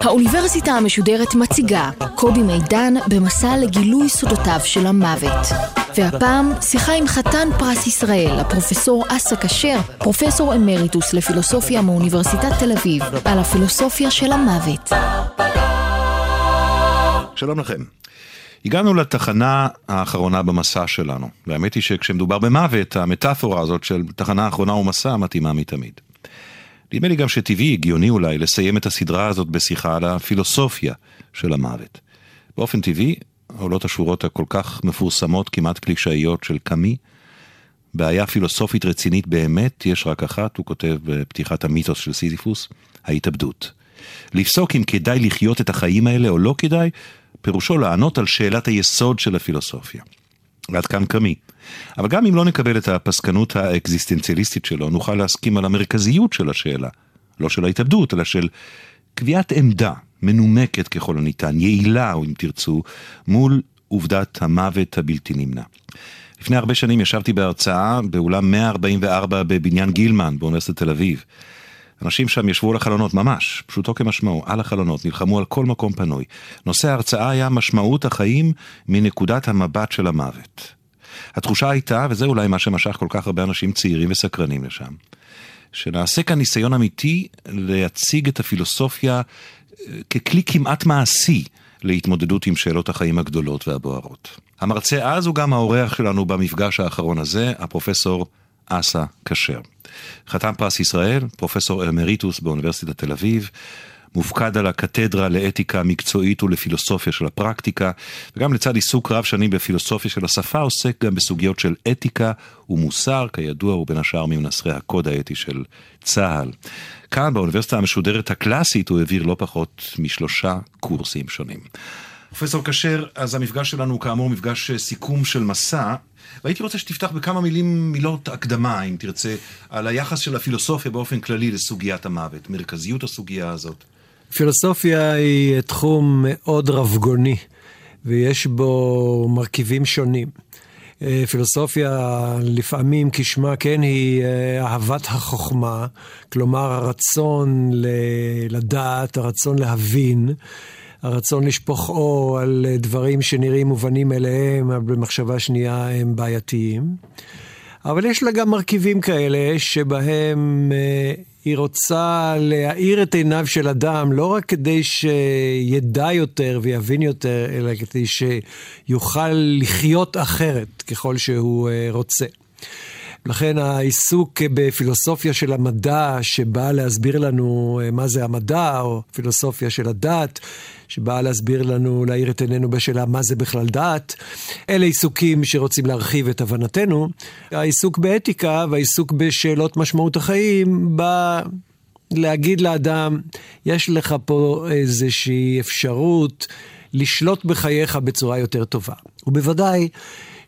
האוניברסיטה המשודרת מציגה קובי מידן במסע לגילוי סודותיו של המוות. והפעם שיחה עם חתן פרס ישראל, הפרופסור אסא כשר, פרופסור אמריטוס לפילוסופיה מאוניברסיטת תל אביב, על הפילוסופיה של המוות. שלום לכם. הגענו לתחנה האחרונה במסע שלנו, והאמת היא שכשמדובר במוות, המטאפורה הזאת של תחנה אחרונה ומסע מתאימה מתמיד. נדמה לי גם שטבעי, הגיוני אולי, לסיים את הסדרה הזאת בשיחה על הפילוסופיה של המוות. באופן טבעי, עולות השורות הכל כך מפורסמות, כמעט קלישאיות של קאמי. בעיה פילוסופית רצינית באמת, יש רק אחת, הוא כותב בפתיחת המיתוס של סיזיפוס, ההתאבדות. לפסוק אם כדאי לחיות את החיים האלה או לא כדאי, פירושו לענות על שאלת היסוד של הפילוסופיה. ועד כאן קאמי. אבל גם אם לא נקבל את הפסקנות האקזיסטנציאליסטית שלו, נוכל להסכים על המרכזיות של השאלה. לא של ההתאבדות, אלא של קביעת עמדה מנומקת ככל הניתן, יעילה, או אם תרצו, מול עובדת המוות הבלתי נמנע. לפני הרבה שנים ישבתי בהרצאה באולם 144 בבניין גילמן באוניברסיטת תל אביב. אנשים שם ישבו על החלונות, ממש, פשוטו כמשמעו, על החלונות, נלחמו על כל מקום פנוי. נושא ההרצאה היה משמעות החיים מנקודת המבט של המוות. התחושה הייתה, וזה אולי מה שמשך כל כך הרבה אנשים צעירים וסקרנים לשם, שנעשה כאן ניסיון אמיתי להציג את הפילוסופיה אה, ככלי כמעט מעשי להתמודדות עם שאלות החיים הגדולות והבוערות. המרצה אז הוא גם האורח שלנו במפגש האחרון הזה, הפרופסור אסא כשר. חתם פרס ישראל, פרופסור אמריטוס באוניברסיטת תל אביב, מופקד על הקתדרה לאתיקה מקצועית ולפילוסופיה של הפרקטיקה, וגם לצד עיסוק רב שנים בפילוסופיה של השפה, עוסק גם בסוגיות של אתיקה ומוסר, כידוע הוא בין השאר ממנסחי הקוד האתי של צה"ל. כאן באוניברסיטה המשודרת הקלאסית הוא העביר לא פחות משלושה קורסים שונים. פרופסור כשר, אז המפגש שלנו הוא כאמור מפגש סיכום של מסע, והייתי רוצה שתפתח בכמה מילים, מילות הקדמה, אם תרצה, על היחס של הפילוסופיה באופן כללי לסוגיית המוות, מרכזיות הסוגיה הזאת. פילוסופיה היא תחום מאוד רבגוני, ויש בו מרכיבים שונים. אה, פילוסופיה לפעמים כשמה כן היא אה, אהבת החוכמה, כלומר הרצון לדעת, הרצון להבין, הרצון לשפוך אור על דברים שנראים מובנים מאליהם, אבל במחשבה שנייה הם בעייתיים. אבל יש לה גם מרכיבים כאלה שבהם אה, היא רוצה להאיר את עיניו של אדם, לא רק כדי שידע יותר ויבין יותר, אלא כדי שיוכל לחיות אחרת ככל שהוא אה, רוצה. לכן העיסוק בפילוסופיה של המדע, שבאה להסביר לנו אה, מה זה המדע, או פילוסופיה של הדת, שבאה להסביר לנו, להאיר את עינינו בשאלה מה זה בכלל דת, אלה עיסוקים שרוצים להרחיב את הבנתנו. העיסוק באתיקה והעיסוק בשאלות משמעות החיים בא להגיד לאדם, יש לך פה איזושהי אפשרות לשלוט בחייך בצורה יותר טובה. ובוודאי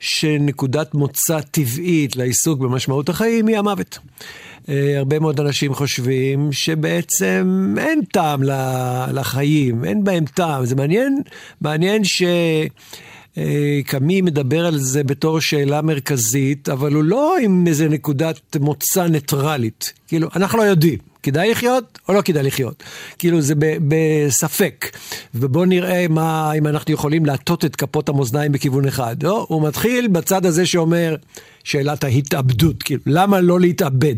שנקודת מוצא טבעית לעיסוק במשמעות החיים היא המוות. אה, הרבה מאוד אנשים חושבים שבעצם אין טעם לחיים, אין בהם טעם. זה מעניין, מעניין ש... אה, קאמי מדבר על זה בתור שאלה מרכזית, אבל הוא לא עם איזה נקודת מוצא ניטרלית. כאילו, אנחנו לא יודעים. כדאי לחיות או לא כדאי לחיות. כאילו זה בספק. ובואו נראה מה, אם אנחנו יכולים להטות את כפות המאזניים בכיוון אחד. לא, הוא מתחיל בצד הזה שאומר, שאלת ההתאבדות, כאילו, למה לא להתאבד?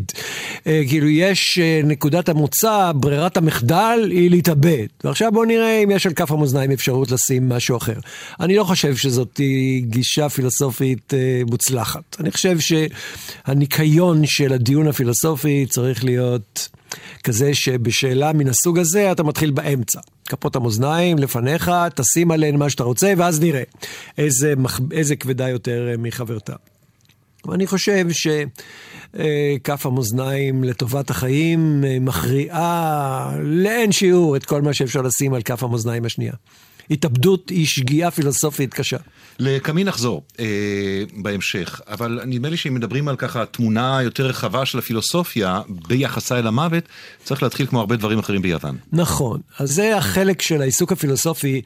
אה, כאילו, יש אה, נקודת המוצא, ברירת המחדל היא להתאבד. ועכשיו בואו נראה אם יש על כף המאזניים אפשרות לשים משהו אחר. אני לא חושב שזאת גישה פילוסופית אה, מוצלחת. אני חושב שהניקיון של הדיון הפילוסופי צריך להיות... כזה שבשאלה מן הסוג הזה אתה מתחיל באמצע. כפות המאזניים לפניך, תשים עליהן מה שאתה רוצה, ואז נראה איזה, איזה כבדה יותר מחברתה. ואני חושב שכף המאזניים לטובת החיים מכריעה לאין שיעור את כל מה שאפשר לשים על כף המאזניים השנייה. התאבדות היא שגיאה פילוסופית קשה. לקמין נחזור אה, בהמשך, אבל נדמה לי שאם מדברים על ככה תמונה יותר רחבה של הפילוסופיה ביחסה אל המוות, צריך להתחיל כמו הרבה דברים אחרים ביוון. נכון, אז זה החלק של העיסוק הפילוסופי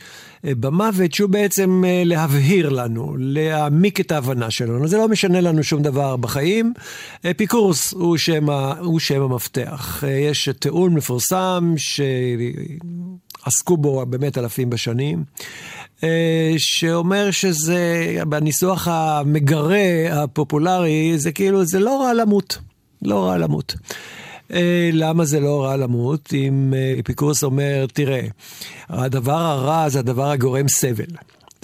אה, במוות, שהוא בעצם אה, להבהיר לנו, להעמיק את ההבנה שלנו. זה לא משנה לנו שום דבר בחיים. אפיקורס הוא שם, הוא שם המפתח. אה, יש טיעון מפורסם שעסקו בו באמת אלפים בשנים. שאומר שזה, בניסוח המגרה הפופולרי, זה כאילו, זה לא רע למות. לא רע למות. אה, למה זה לא רע למות? אם אה, אפיקורס אומר, תראה, הדבר הרע זה הדבר הגורם סבל.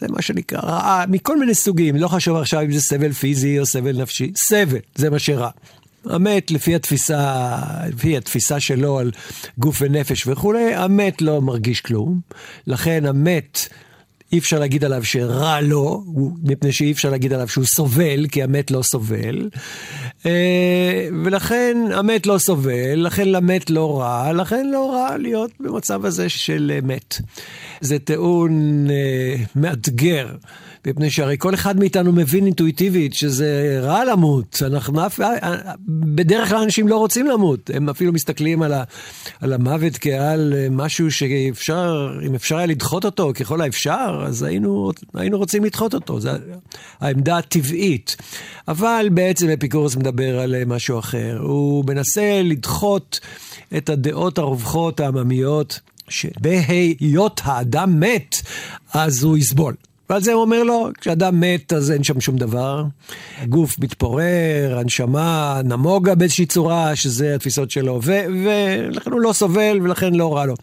זה מה שנקרא רעה, מכל מיני סוגים, לא חשוב עכשיו אם זה סבל פיזי או סבל נפשי, סבל, זה מה שרע. המת, לפי התפיסה, לפי התפיסה שלו על גוף ונפש וכולי, המת לא מרגיש כלום. לכן המת אי אפשר להגיד עליו שרע לו, מפני שאי אפשר להגיד עליו שהוא סובל, כי המת לא סובל. אה, ולכן המת לא סובל, לכן למת לא רע, לכן לא רע להיות במצב הזה של מת. זה טיעון אה, מאתגר. מפני שהרי כל אחד מאיתנו מבין אינטואיטיבית שזה רע למות. אנחנו אף... בדרך כלל אנשים לא רוצים למות. הם אפילו מסתכלים על, ה, על המוות כעל משהו שאפשר, אם אפשר היה לדחות אותו ככל האפשר, אז היינו, היינו רוצים לדחות אותו. זו העמדה הטבעית. אבל בעצם אפיקורס מדבר על משהו אחר. הוא מנסה לדחות את הדעות הרווחות העממיות. שבהיות האדם מת, אז הוא יסבול. ועל זה הוא אומר לו, כשאדם מת אז אין שם שום דבר. הגוף מתפורר, הנשמה נמוגה באיזושהי צורה, שזה התפיסות שלו, ולכן הוא לא סובל ולכן לא רע לו.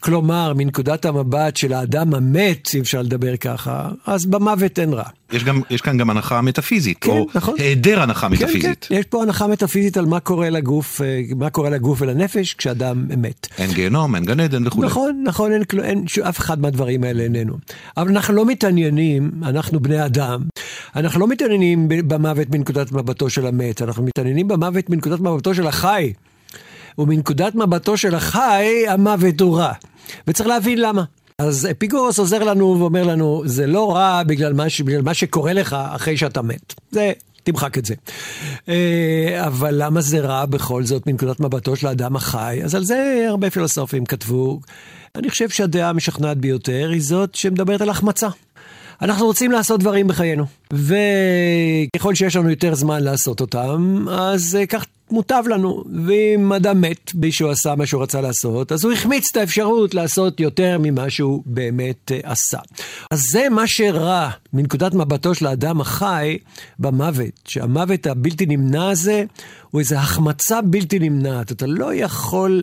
כלומר, מנקודת המבט של האדם המת, אי אפשר לדבר ככה, אז במוות אין רע. יש, גם, יש כאן גם הנחה מטאפיזית, כן, או נכון. היעדר הנחה כן, מטאפיזית. כן, יש פה הנחה מטאפיזית על מה קורה לגוף, אה, מה קורה לגוף ולנפש כשאדם מת. אין גיהנום, אין גן עדן וכו'. נכון, נכון, אין, אין, אין, אף אחד מהדברים האלה איננו. אבל אנחנו לא מתעניינים, אנחנו בני אדם, אנחנו לא מתעניינים במוות מנקודת מבטו של המת, אנחנו מתעניינים במוות מנקודת מבטו של החי. ומנקודת מבטו של החי, המוות הוא רע. וצריך להבין למה. אז אפיגורוס עוזר לנו ואומר לנו, זה לא רע בגלל מה, בגלל מה שקורה לך אחרי שאתה מת. זה, תמחק את זה. אה, אבל למה זה רע בכל זאת מנקודת מבטו של האדם החי? אז על זה הרבה פילוסופים כתבו. אני חושב שהדעה המשכנעת ביותר היא זאת שמדברת על החמצה. אנחנו רוצים לעשות דברים בחיינו, וככל שיש לנו יותר זמן לעשות אותם, אז אה, כך מוטב לנו. ואם אדם מת בלי שהוא עשה מה שהוא רצה לעשות, אז הוא החמיץ את האפשרות לעשות יותר ממה שהוא באמת uh, עשה. אז זה מה שרע מנקודת מבטו של האדם החי במוות, שהמוות הבלתי נמנע הזה הוא איזו החמצה בלתי נמנעת. אתה לא יכול...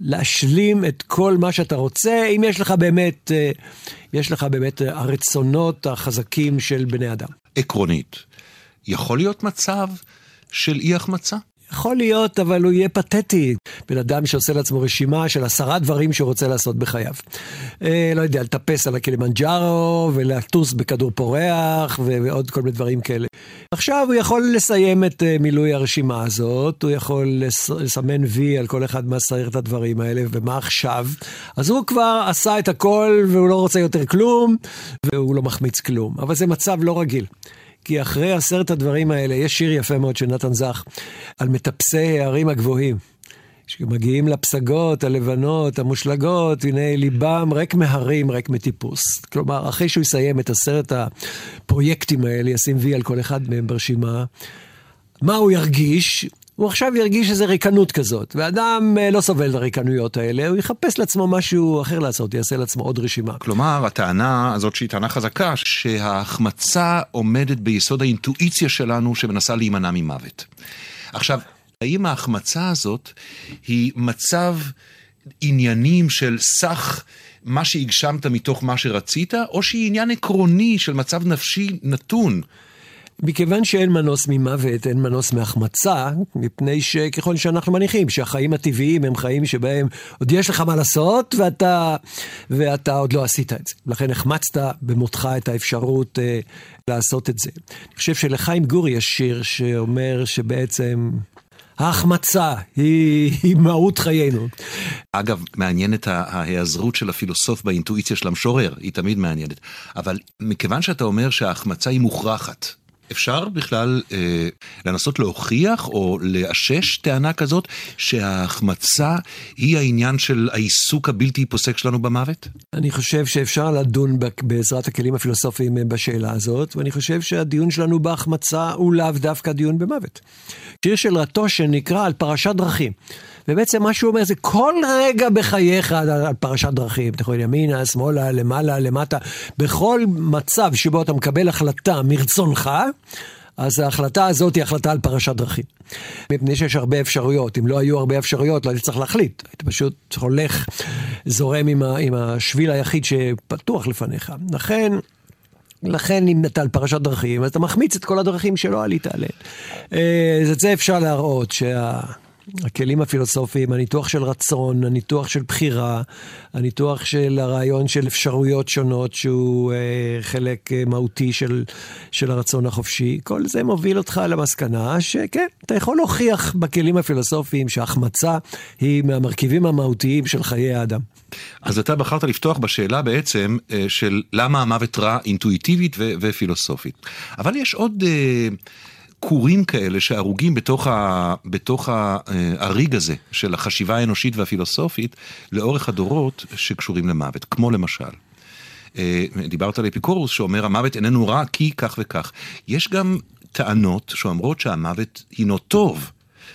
להשלים את כל מה שאתה רוצה, אם יש לך באמת, אה, יש לך באמת הרצונות החזקים של בני אדם. עקרונית, יכול להיות מצב של אי החמצה? יכול להיות, אבל הוא יהיה פתטי. בן אדם שעושה לעצמו רשימה של עשרה דברים שהוא רוצה לעשות בחייו. אה, לא יודע, לטפס על הקילימנג'ארו, ולטוס בכדור פורח, ועוד כל מיני דברים כאלה. עכשיו הוא יכול לסיים את אה, מילוי הרשימה הזאת, הוא יכול לס... לסמן וי על כל אחד מעשרת הדברים האלה, ומה עכשיו? אז הוא כבר עשה את הכל, והוא לא רוצה יותר כלום, והוא לא מחמיץ כלום. אבל זה מצב לא רגיל. כי אחרי עשרת הדברים האלה, יש שיר יפה מאוד של נתן זך, על מטפסי הערים הגבוהים. שמגיעים לפסגות הלבנות, המושלגות, הנה ליבם ריק מהרים, ריק מטיפוס. כלומר, אחרי שהוא יסיים את עשרת הפרויקטים האלה, ישים וי על כל אחד מהם ברשימה, מה הוא ירגיש? הוא עכשיו ירגיש איזה ריקנות כזאת, ואדם אה, לא סובל את הריקנויות האלה, הוא יחפש לעצמו משהו אחר לעשות, יעשה לעצמו עוד רשימה. כלומר, הטענה הזאת שהיא טענה חזקה, שההחמצה עומדת ביסוד האינטואיציה שלנו שמנסה להימנע ממוות. עכשיו, האם ההחמצה הזאת היא מצב עניינים של סך מה שהגשמת מתוך מה שרצית, או שהיא עניין עקרוני של מצב נפשי נתון? מכיוון שאין מנוס ממוות, אין מנוס מהחמצה, מפני שככל שאנחנו מניחים שהחיים הטבעיים הם חיים שבהם עוד יש לך מה לעשות ואתה, ואתה עוד לא עשית את זה. לכן החמצת במותך את האפשרות אה, לעשות את זה. אני חושב שלחיים גורי יש שיר שאומר שבעצם ההחמצה היא, היא מהות חיינו. אגב, מעניינת ההיעזרות של הפילוסוף באינטואיציה של המשורר, היא תמיד מעניינת. אבל מכיוון שאתה אומר שההחמצה היא מוכרחת, אפשר בכלל אה, לנסות להוכיח או לאשש טענה כזאת שההחמצה היא העניין של העיסוק הבלתי פוסק שלנו במוות? אני חושב שאפשר לדון בעזרת הכלים הפילוסופיים בשאלה הזאת, ואני חושב שהדיון שלנו בהחמצה הוא לאו דווקא דיון במוות. שיר של רטוש שנקרא על פרשת דרכים. ובעצם מה שהוא אומר זה כל רגע בחייך על, על פרשת דרכים. אתה יכול ימינה, שמאלה, למעלה, למטה. בכל מצב שבו אתה מקבל החלטה מרצונך, אז ההחלטה הזאת היא החלטה על פרשת דרכים. מפני שיש הרבה אפשרויות, אם לא היו הרבה אפשרויות, לא היית צריך להחליט. היית פשוט הולך, זורם עם, ה, עם השביל היחיד שפתוח לפניך. לכן... לכן אם אתה על פרשת דרכים, אז אתה מחמיץ את כל הדרכים שלא עלית עליהן. אה, אז את זה אפשר להראות, שה... הכלים הפילוסופיים, הניתוח של רצון, הניתוח של בחירה, הניתוח של הרעיון של אפשרויות שונות שהוא אה, חלק אה, מהותי של, של הרצון החופשי, כל זה מוביל אותך למסקנה שכן, אתה יכול להוכיח בכלים הפילוסופיים שהחמצה היא מהמרכיבים המהותיים של חיי האדם. אז אתה בחרת לפתוח בשאלה בעצם אה, של למה המוות רע אינטואיטיבית ו- ופילוסופית. אבל יש עוד... אה, כורים כאלה שהרוגים בתוך, ה, בתוך הריג הזה של החשיבה האנושית והפילוסופית לאורך הדורות שקשורים למוות, כמו למשל. אה, דיברת על אפיקורוס שאומר המוות איננו רע כי כך וכך. יש גם טענות שאומרות שהמוות הינו טוב.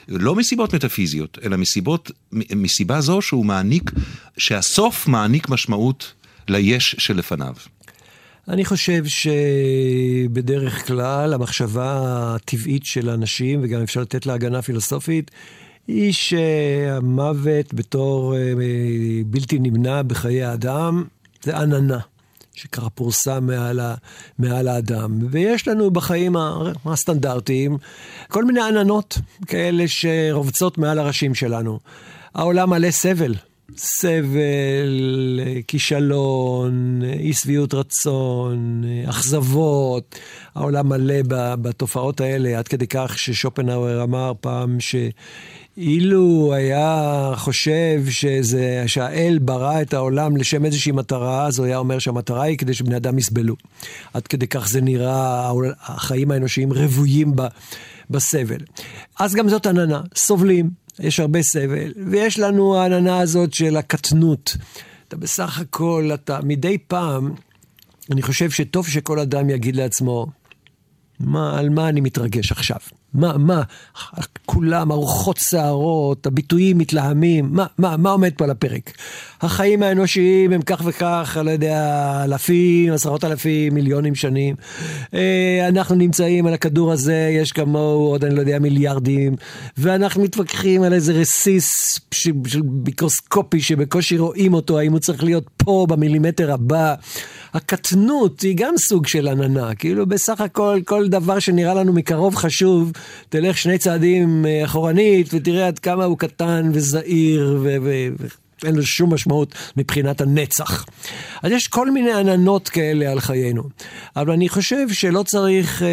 לא מסיבות מטאפיזיות, אלא מסיבות, מסיבה זו שהוא מעניק, שהסוף מעניק משמעות ליש שלפניו. אני חושב שבדרך כלל המחשבה הטבעית של האנשים, וגם אפשר לתת לה הגנה פילוסופית, היא שהמוות בתור אה, בלתי נמנע בחיי האדם זה עננה. שככה פורסם מעל, מעל האדם. ויש לנו בחיים הסטנדרטיים כל מיני עננות כאלה שרובצות מעל הראשים שלנו. העולם מלא סבל, סבל, כישלון, אי שביעות רצון, אכזבות, העולם מלא בתופעות האלה, עד כדי כך ששופנהאואר אמר פעם שאילו היה חושב שזה, שהאל ברא את העולם לשם איזושהי מטרה, אז הוא היה אומר שהמטרה היא כדי שבני אדם יסבלו. עד כדי כך זה נראה, החיים האנושיים רוויים בסבל. אז גם זאת עננה, סובלים. יש הרבה סבל, ויש לנו העננה הזאת של הקטנות. אתה בסך הכל, אתה מדי פעם, אני חושב שטוב שכל אדם יגיד לעצמו, מה, על מה אני מתרגש עכשיו? מה, מה, כולם, ארוחות שערות, הביטויים מתלהמים, מה, מה, מה עומד פה על הפרק? החיים האנושיים הם כך וכך, אני לא יודע, אלפים, עשרות אלפים, מיליונים שנים. אה, אנחנו נמצאים על הכדור הזה, יש כמוהו עוד, אני לא יודע, מיליארדים, ואנחנו מתווכחים על איזה רסיס מיקרוסקופי שבקושי רואים אותו, האם הוא צריך להיות פה במילימטר הבא. הקטנות היא גם סוג של עננה, כאילו בסך הכל, כל דבר שנראה לנו מקרוב חשוב, תלך שני צעדים אה, אחורנית ותראה עד כמה הוא קטן וזעיר ו... ו- אין לו שום משמעות מבחינת הנצח. אז יש כל מיני עננות כאלה על חיינו. אבל אני חושב שלא צריך אה,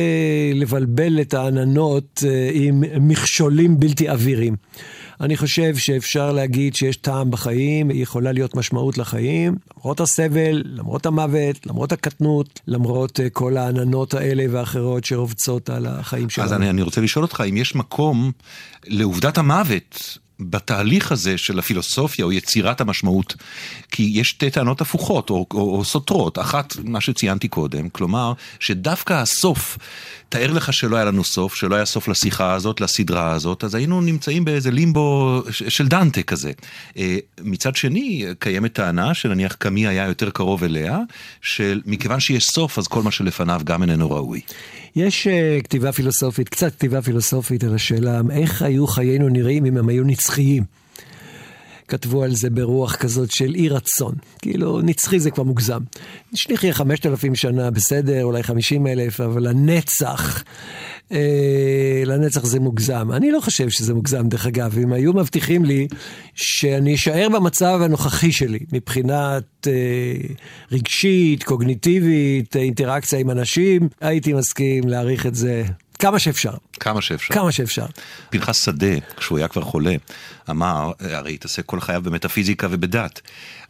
לבלבל את העננות אה, עם מכשולים בלתי עבירים. אני חושב שאפשר להגיד שיש טעם בחיים, יכולה להיות משמעות לחיים, למרות הסבל, למרות המוות, למרות הקטנות, למרות uh, כל העננות האלה ואחרות שרובצות על החיים שלנו. אז אני, אני רוצה לשאול אותך, אם יש מקום לעובדת המוות בתהליך הזה של הפילוסופיה או יצירת המשמעות, כי יש שתי טענות הפוכות או, או, או סותרות. אחת, מה שציינתי קודם, כלומר, שדווקא הסוף, תאר לך שלא היה לנו סוף, שלא היה סוף לשיחה הזאת, לסדרה הזאת, אז היינו נמצאים באיזה לימבו של דנטה כזה. אה, מצד שני, קיימת טענה שנניח קמי היה יותר קרוב אליה, של מכיוון שיש סוף, אז כל מה שלפניו גם איננו ראוי. יש uh, כתיבה פילוסופית, קצת כתיבה פילוסופית על השאלה איך היו חיינו נראים אם הם היו נצחיים. כתבו על זה ברוח כזאת של אי רצון. כאילו, נצחי זה כבר מוגזם. חמשת אלפים שנה, בסדר, אולי חמישים אלף, אבל הנצח, אה, לנצח זה מוגזם. אני לא חושב שזה מוגזם, דרך אגב. אם היו מבטיחים לי שאני אשאר במצב הנוכחי שלי, מבחינת אה, רגשית, קוגניטיבית, אינטראקציה עם אנשים, הייתי מסכים להעריך את זה כמה שאפשר. כמה שאפשר. כמה שאפשר. פנחס שדה, כשהוא היה כבר חולה, אמר, הרי התעסק כל חייו במטאפיזיקה ובדת,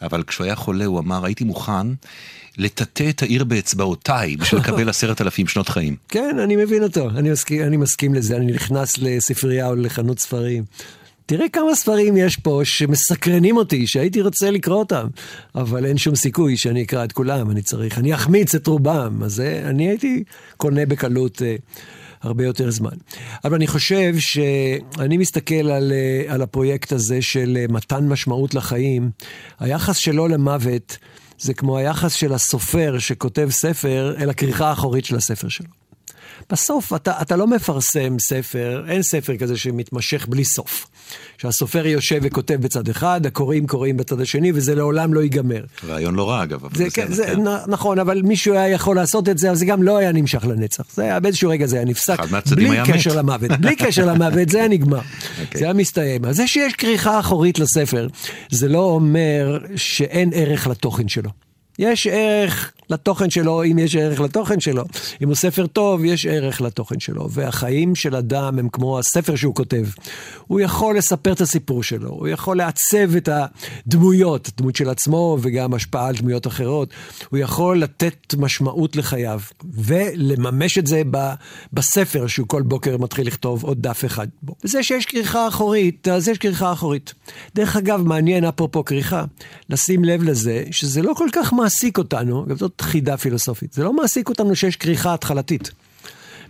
אבל כשהוא היה חולה הוא אמר, הייתי מוכן לטאטא את העיר באצבעותיי בשביל לקבל עשרת אלפים שנות חיים. כן, אני מבין אותו, אני מסכים, אני מסכים לזה, אני נכנס לספרייה או לחנות ספרים. תראה כמה ספרים יש פה שמסקרנים אותי, שהייתי רוצה לקרוא אותם, אבל אין שום סיכוי שאני אקרא את כולם, אני צריך, אני אחמיץ את רובם, אז אני הייתי קונה בקלות אה, הרבה יותר זמן. אבל אני חושב שאני מסתכל על, אה, על הפרויקט הזה של אה, מתן משמעות לחיים, היחס שלו למוות זה כמו היחס של הסופר שכותב ספר אל הכריכה האחורית של הספר שלו. בסוף אתה, אתה לא מפרסם ספר, אין ספר כזה שמתמשך בלי סוף. שהסופר יושב וכותב בצד אחד, הקוראים קוראים בצד השני, וזה לעולם לא ייגמר. רעיון לא רע אגב, אבל זה, בסדר. זה, זה, כן. נכון, אבל מישהו היה יכול לעשות את זה, אבל זה גם לא היה נמשך לנצח. זה היה באיזשהו רגע זה היה נפסק, בלי היה קשר מת. למוות. בלי קשר למוות, זה היה נגמר. אוקיי. זה היה מסתיים. אז זה שיש כריכה אחורית לספר, זה לא אומר שאין ערך לתוכן שלו. יש ערך לתוכן שלו, אם יש ערך לתוכן שלו. אם הוא ספר טוב, יש ערך לתוכן שלו. והחיים של אדם הם כמו הספר שהוא כותב. הוא יכול לספר את הסיפור שלו, הוא יכול לעצב את הדמויות, דמות של עצמו וגם השפעה על דמויות אחרות. הוא יכול לתת משמעות לחייו, ולממש את זה בספר שהוא כל בוקר מתחיל לכתוב עוד דף אחד בו. וזה שיש כריכה אחורית, אז יש כריכה אחורית. דרך אגב, מעניין אפרופו כריכה, לשים לב לזה שזה לא כל כך מעסיק אותנו, גם זאת חידה פילוסופית, זה לא מעסיק אותנו שיש כריכה התחלתית.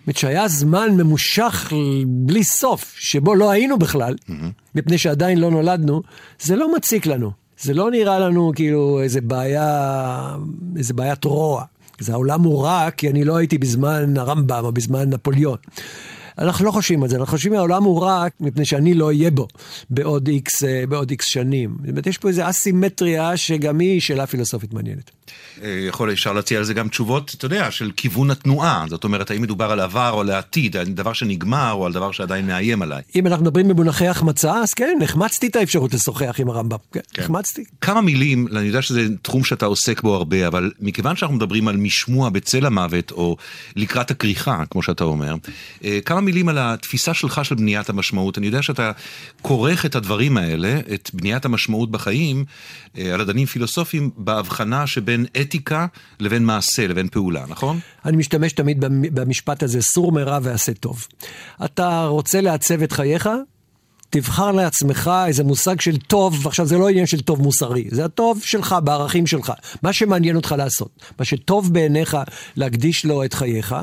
זאת שהיה זמן ממושך בלי סוף, שבו לא היינו בכלל, מפני שעדיין לא נולדנו, זה לא מציק לנו. זה לא נראה לנו כאילו איזה בעיה, איזה בעיית רוע. זה העולם הוא רע כי אני לא הייתי בזמן הרמב"ם או בזמן נפוליאון. אנחנו לא חושבים על זה, אנחנו חושבים שהעולם הוא רע מפני שאני לא אהיה בו בעוד איקס, אה, בעוד איקס שנים. זאת אומרת, יש פה איזו אסימטריה שגם היא שאלה פילוסופית מעניינת. אה, יכול, אפשר להציע על זה גם תשובות, אתה יודע, של כיוון התנועה. זאת אומרת, האם מדובר על עבר או על העתיד, על דבר שנגמר או על דבר שעדיין מאיים עליי. אם אנחנו מדברים במונחי החמצה, אז כן, החמצתי את האפשרות לשוחח עם הרמב"ם. כן, כן. החמצתי. כמה מילים, אני יודע שזה תחום שאתה עוסק בו הרבה, אבל מכיוון שאנחנו מדברים על משמוע בצל המוות, או לקראת הכריכה, כמו שאתה אומר, אה, כמה מילים על התפיסה שלך של בניית המשמעות. אני יודע שאתה כורך את הדברים האלה, את בניית המשמעות בחיים, אה, על אדנים פילוסופיים, בהבחנה שבין אתיקה לבין מעשה, לבין פעולה, נכון? אני משתמש תמיד במ- במשפט הזה, סור מרע ועשה טוב. אתה רוצה לעצב את חייך? תבחר לעצמך איזה מושג של טוב, עכשיו זה לא עניין של טוב מוסרי, זה הטוב שלך, בערכים שלך, מה שמעניין אותך לעשות, מה שטוב בעיניך להקדיש לו את חייך,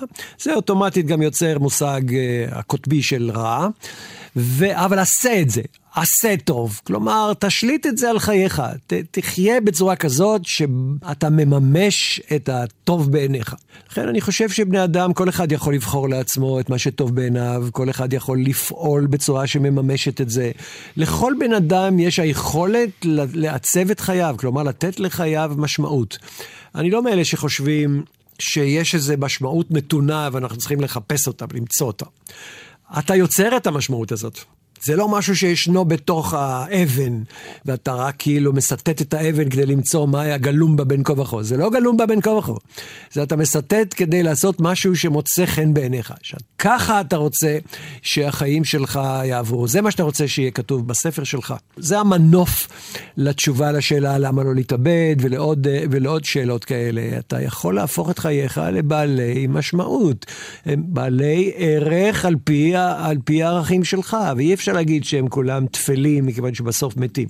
זה אוטומטית גם יוצר מושג אה, הקוטבי של רע, ו... אבל עשה את זה, עשה טוב, כלומר תשליט את זה על חייך, ת, תחיה בצורה כזאת שאתה מממש את הטוב בעיניך. לכן אני חושב שבני אדם, כל אחד יכול לבחור לעצמו את מה שטוב בעיניו, כל אחד יכול לפעול בצורה שמממשת את זה. לכל בן אדם יש היכולת לעצב את חייו, כלומר לתת לחייו משמעות. אני לא מאלה שחושבים שיש איזו משמעות נתונה ואנחנו צריכים לחפש אותה ולמצוא אותה. אתה יוצר את המשמעות הזאת. זה לא משהו שישנו בתוך האבן, ואתה רק כאילו מסטט את האבן כדי למצוא מה היה גלום בה בין כה וכה. זה לא גלום בה בין כה וכה. זה אתה מסטט כדי לעשות משהו שמוצא חן בעיניך. ככה אתה רוצה שהחיים שלך יעברו. זה מה שאתה רוצה שיהיה כתוב בספר שלך. זה המנוף לתשובה לשאלה למה לא להתאבד, ולעוד, ולעוד שאלות כאלה. אתה יכול להפוך את חייך לבעלי משמעות. הם בעלי ערך על פי, על פי הערכים שלך, ואי אפשר להגיד שהם כולם טפלים, מכיוון שבסוף מתים.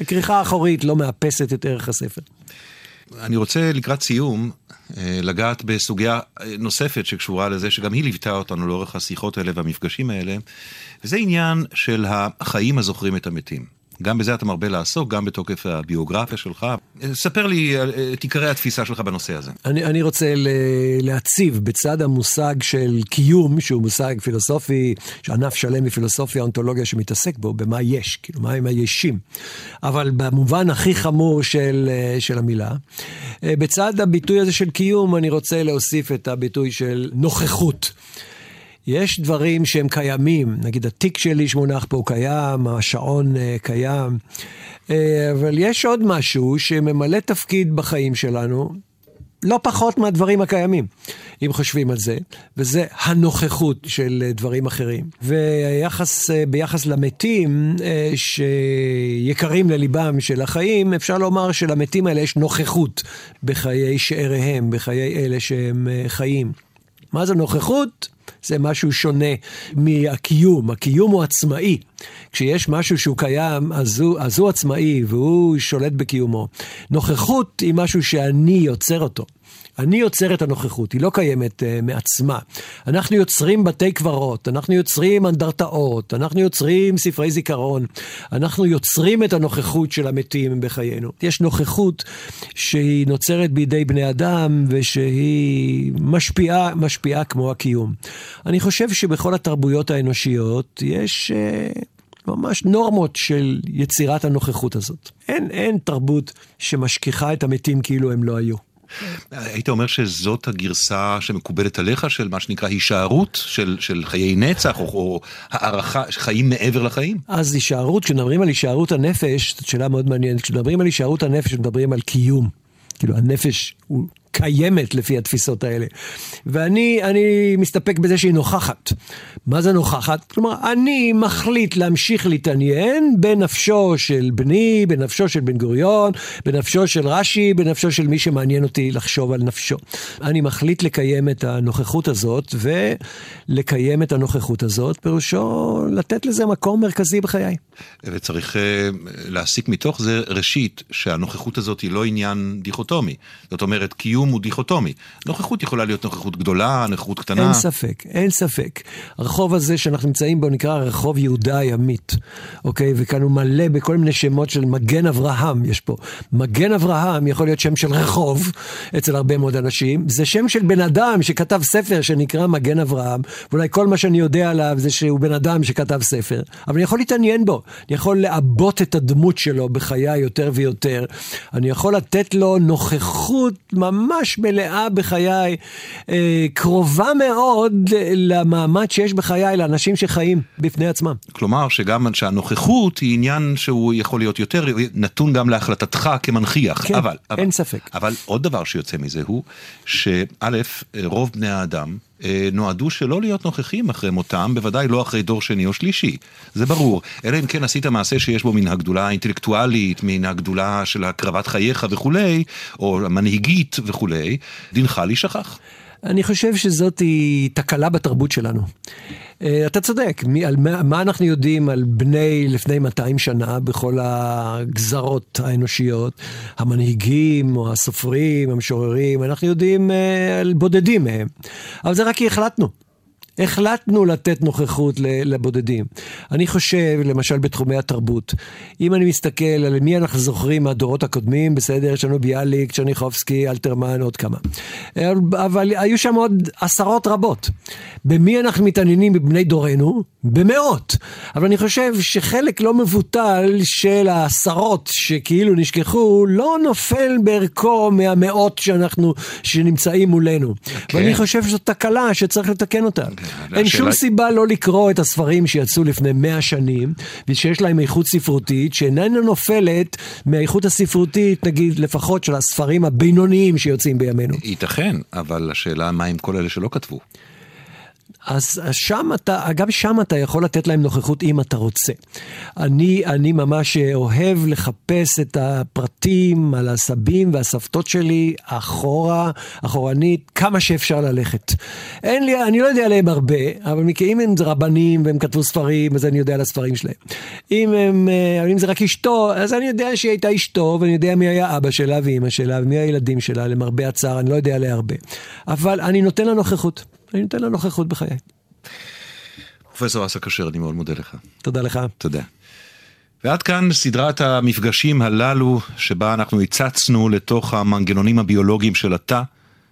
הכריכה האחורית לא מאפסת את ערך הספר. אני רוצה לקראת סיום אה, לגעת בסוגיה אה, נוספת שקשורה לזה, שגם היא ליוותה אותנו לאורך השיחות האלה והמפגשים האלה, וזה עניין של החיים הזוכרים את המתים. גם בזה אתה מרבה לעסוק, גם בתוקף הביוגרפיה שלך. ספר לי אה, את עיקרי התפיסה שלך בנושא הזה. אני, אני רוצה להציב בצד המושג של קיום, שהוא מושג פילוסופי, שענף שלם בפילוסופיה, אונתולוגיה שמתעסק בו, במה יש, כאילו, מה הם הישים. אבל במובן הכי חמור של, אה, של המילה, אה, בצד הביטוי הזה של קיום, אני רוצה להוסיף את הביטוי של נוכחות. יש דברים שהם קיימים, נגיד התיק שלי שמונח פה קיים, השעון אה, קיים, אה, אבל יש עוד משהו שממלא תפקיד בחיים שלנו, לא פחות מהדברים הקיימים, אם חושבים על זה, וזה הנוכחות של דברים אחרים. וביחס למתים שיקרים לליבם של החיים, אפשר לומר שלמתים האלה יש נוכחות בחיי שאריהם, בחיי אלה שהם חיים. מה זה נוכחות? זה משהו שונה מהקיום. הקיום הוא עצמאי. כשיש משהו שהוא קיים, אז הוא, אז הוא עצמאי והוא שולט בקיומו. נוכחות היא משהו שאני יוצר אותו. אני יוצר את הנוכחות, היא לא קיימת uh, מעצמה. אנחנו יוצרים בתי קברות, אנחנו יוצרים אנדרטאות, אנחנו יוצרים ספרי זיכרון, אנחנו יוצרים את הנוכחות של המתים בחיינו. יש נוכחות שהיא נוצרת בידי בני אדם ושהיא משפיעה, משפיעה כמו הקיום. אני חושב שבכל התרבויות האנושיות יש... Uh, ממש נורמות של יצירת הנוכחות הזאת. אין, אין תרבות שמשכיחה את המתים כאילו הם לא היו. היית אומר שזאת הגרסה שמקובלת עליך של מה שנקרא הישארות של, של חיי נצח או, או הערכה, חיים מעבר לחיים? אז הישארות, כשמדברים על הישארות הנפש, זו שאלה מאוד מעניינת, כשמדברים על הישארות הנפש מדברים על קיום. כאילו הנפש הוא קיימת לפי התפיסות האלה. ואני אני מסתפק בזה שהיא נוכחת. מה זה נוכחת? כלומר, אני מחליט להמשיך להתעניין בנפשו של בני, בנפשו של בן גוריון, בנפשו של רש"י, בנפשו של מי שמעניין אותי לחשוב על נפשו. אני מחליט לקיים את הנוכחות הזאת, ולקיים את הנוכחות הזאת, פירושו לתת לזה מקום מרכזי בחיי. וצריך uh, להסיק מתוך זה, ראשית, שהנוכחות הזאת היא לא עניין דיכוטומי. זאת אומרת, קיום קיום הוא דיכוטומי. נוכחות יכולה להיות נוכחות גדולה, נוכחות קטנה. אין ספק, אין ספק. הרחוב הזה שאנחנו נמצאים בו נקרא רחוב יהודה הימית, אוקיי? וכאן הוא מלא בכל מיני שמות של מגן אברהם, יש פה. מגן אברהם יכול להיות שם של רחוב אצל הרבה מאוד אנשים. זה שם של בן אדם שכתב ספר שנקרא מגן אברהם, ואולי כל מה שאני יודע עליו זה שהוא בן אדם שכתב ספר. אבל אני יכול להתעניין בו, אני יכול לעבות את הדמות שלו בחיי יותר ויותר. אני יכול לתת לו נוכחות ממש... ממש מלאה בחיי, אה, קרובה מאוד למעמד שיש בחיי לאנשים שחיים בפני עצמם. כלומר, שגם שהנוכחות היא עניין שהוא יכול להיות יותר נתון גם להחלטתך כמנכיח. כן, אבל, אבל, אין ספק. אבל עוד דבר שיוצא מזה הוא, שא', רוב בני האדם, נועדו שלא להיות נוכחים אחרי מותם, בוודאי לא אחרי דור שני או שלישי, זה ברור. אלא אם כן עשית מעשה שיש בו מן הגדולה האינטלקטואלית, מן הגדולה של הקרבת חייך וכולי, או המנהיגית וכולי, דינך להישכח. אני חושב שזאת היא תקלה בתרבות שלנו. אה, אתה צודק, מי, על מה, מה אנחנו יודעים על בני לפני 200 שנה בכל הגזרות האנושיות, המנהיגים או הסופרים, המשוררים, אנחנו יודעים אה, על בודדים מהם. אבל זה רק כי החלטנו. החלטנו לתת נוכחות לבודדים. אני חושב, למשל בתחומי התרבות, אם אני מסתכל על מי אנחנו זוכרים מהדורות הקודמים, בסדר, יש לנו ביאליק, צ'רניחובסקי, אלתרמן, עוד כמה. אבל היו שם עוד עשרות רבות. במי אנחנו מתעניינים מבני דורנו? במאות. אבל אני חושב שחלק לא מבוטל של העשרות שכאילו נשכחו, לא נופל בערכו מהמאות שאנחנו, שנמצאים מולנו. כן. ואני חושב שזו תקלה שצריך לתקן אותה. אין שום סיבה לא לקרוא את הספרים שיצאו לפני מאה שנים, ושיש להם איכות ספרותית, שאיננה נופלת מהאיכות הספרותית, נגיד, לפחות של הספרים הבינוניים שיוצאים בימינו. ייתכן, אבל השאלה מה עם כל אלה שלא כתבו? אז שם אתה, גם שם אתה יכול לתת להם נוכחות אם אתה רוצה. אני, אני ממש אוהב לחפש את הפרטים על הסבים והסבתות שלי אחורה, אחורנית, כמה שאפשר ללכת. אין לי, אני לא יודע עליהם הרבה, אבל אם הם רבנים והם כתבו ספרים, אז אני יודע על הספרים שלהם. אם, הם, אה, אם זה רק אשתו, אז אני יודע שהיא הייתה אשתו, ואני יודע מי היה אבא שלה ואימא שלה, ומי הילדים שלה, למרבה הצער, אני לא יודע עליה הרבה. אבל אני נותן לה נוכחות. אני נותן לה נוכחות בחיי. פרופסור אסא כשר, אני מאוד מודה לך. תודה לך. תודה. ועד כאן סדרת המפגשים הללו, שבה אנחנו הצצנו לתוך המנגנונים הביולוגיים של התא,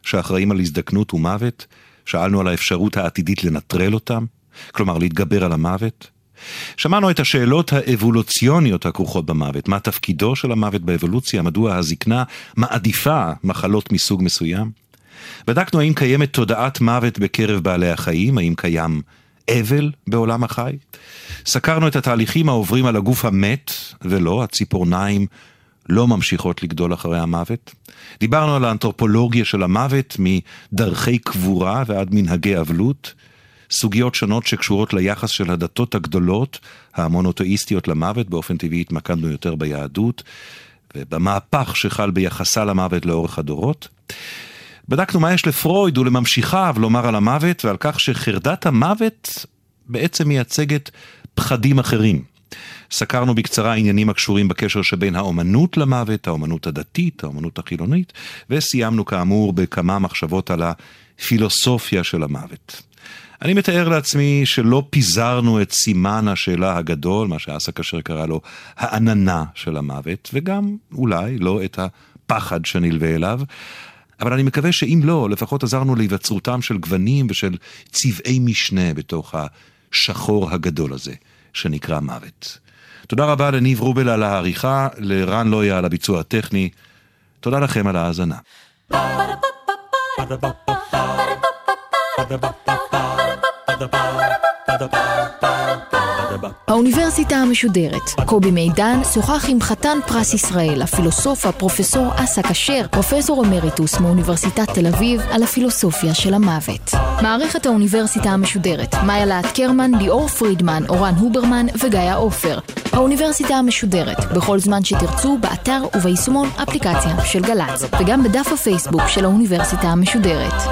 שאחראים על הזדקנות ומוות. שאלנו על האפשרות העתידית לנטרל אותם, כלומר להתגבר על המוות. שמענו את השאלות האבולוציוניות הכרוכות במוות, מה תפקידו של המוות באבולוציה, מדוע הזקנה מעדיפה מחלות מסוג מסוים. בדקנו האם קיימת תודעת מוות בקרב בעלי החיים, האם קיים אבל בעולם החי. סקרנו את התהליכים העוברים על הגוף המת, ולא, הציפורניים לא ממשיכות לגדול אחרי המוות. דיברנו על האנתרופולוגיה של המוות מדרכי קבורה ועד מנהגי אבלות. סוגיות שונות שקשורות ליחס של הדתות הגדולות, המונותאיסטיות למוות, באופן טבעי התמקדנו יותר ביהדות, ובמהפך שחל ביחסה למוות לאורך הדורות. בדקנו מה יש לפרויד ולממשיכיו לומר על המוות ועל כך שחרדת המוות בעצם מייצגת פחדים אחרים. סקרנו בקצרה עניינים הקשורים בקשר שבין האומנות למוות, האומנות הדתית, האומנות החילונית, וסיימנו כאמור בכמה מחשבות על הפילוסופיה של המוות. אני מתאר לעצמי שלא פיזרנו את סימן השאלה הגדול, מה שאסא כשר קרא לו העננה של המוות, וגם אולי לא את הפחד שנלווה אליו. אבל אני מקווה שאם לא, לפחות עזרנו להיווצרותם של גוונים ושל צבעי משנה בתוך השחור הגדול הזה, שנקרא מוות. תודה רבה לניב רובל על העריכה, לרן לויה על הביצוע הטכני. תודה לכם על ההאזנה. האוניברסיטה המשודרת. קובי מידן שוחח עם חתן פרס ישראל, הפילוסוף הפרופסור אסא כשר, פרופסור אמריטוס מאוניברסיטת תל אביב, על הפילוסופיה של המוות. מערכת האוניברסיטה המשודרת, מאיה להט קרמן, ליאור פרידמן, אורן הוברמן וגיא עופר. האוניברסיטה המשודרת, בכל זמן שתרצו, באתר וביישומון אפליקציה של גל"צ, וגם בדף הפייסבוק של האוניברסיטה המשודרת.